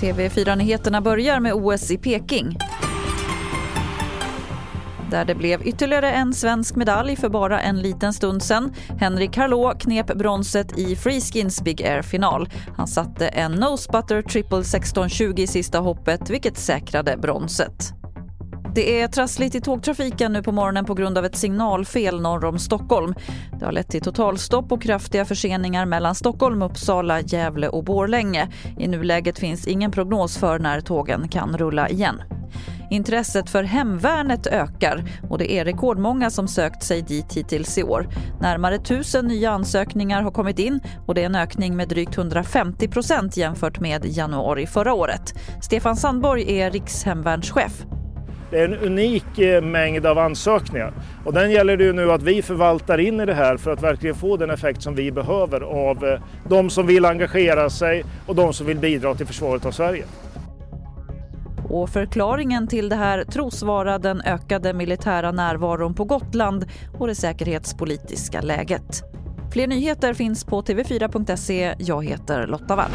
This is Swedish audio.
TV4-nyheterna börjar med OS i Peking där det blev ytterligare en svensk medalj för bara en liten stund sen. Henrik Harlå knep bronset i Freeskins Big Air-final. Han satte en nosebutter triple 1620 i sista hoppet vilket säkrade bronset. Det är trassligt i tågtrafiken nu på morgonen på grund av ett signalfel norr om Stockholm. Det har lett till totalstopp och kraftiga förseningar mellan Stockholm, Uppsala, Gävle och Borlänge. I nuläget finns ingen prognos för när tågen kan rulla igen. Intresset för hemvärnet ökar och det är rekordmånga som sökt sig dit hittills i år. Närmare tusen nya ansökningar har kommit in och det är en ökning med drygt 150 procent jämfört med januari förra året. Stefan Sandborg är rikshemvärnschef. Det är en unik eh, mängd av ansökningar och den gäller det ju nu att vi förvaltar in i det här för att verkligen få den effekt som vi behöver av eh, de som vill engagera sig och de som vill bidra till försvaret av Sverige. Och förklaringen till det här tros vara den ökade militära närvaron på Gotland och det säkerhetspolitiska läget. Fler nyheter finns på tv4.se. Jag heter Lotta Wall.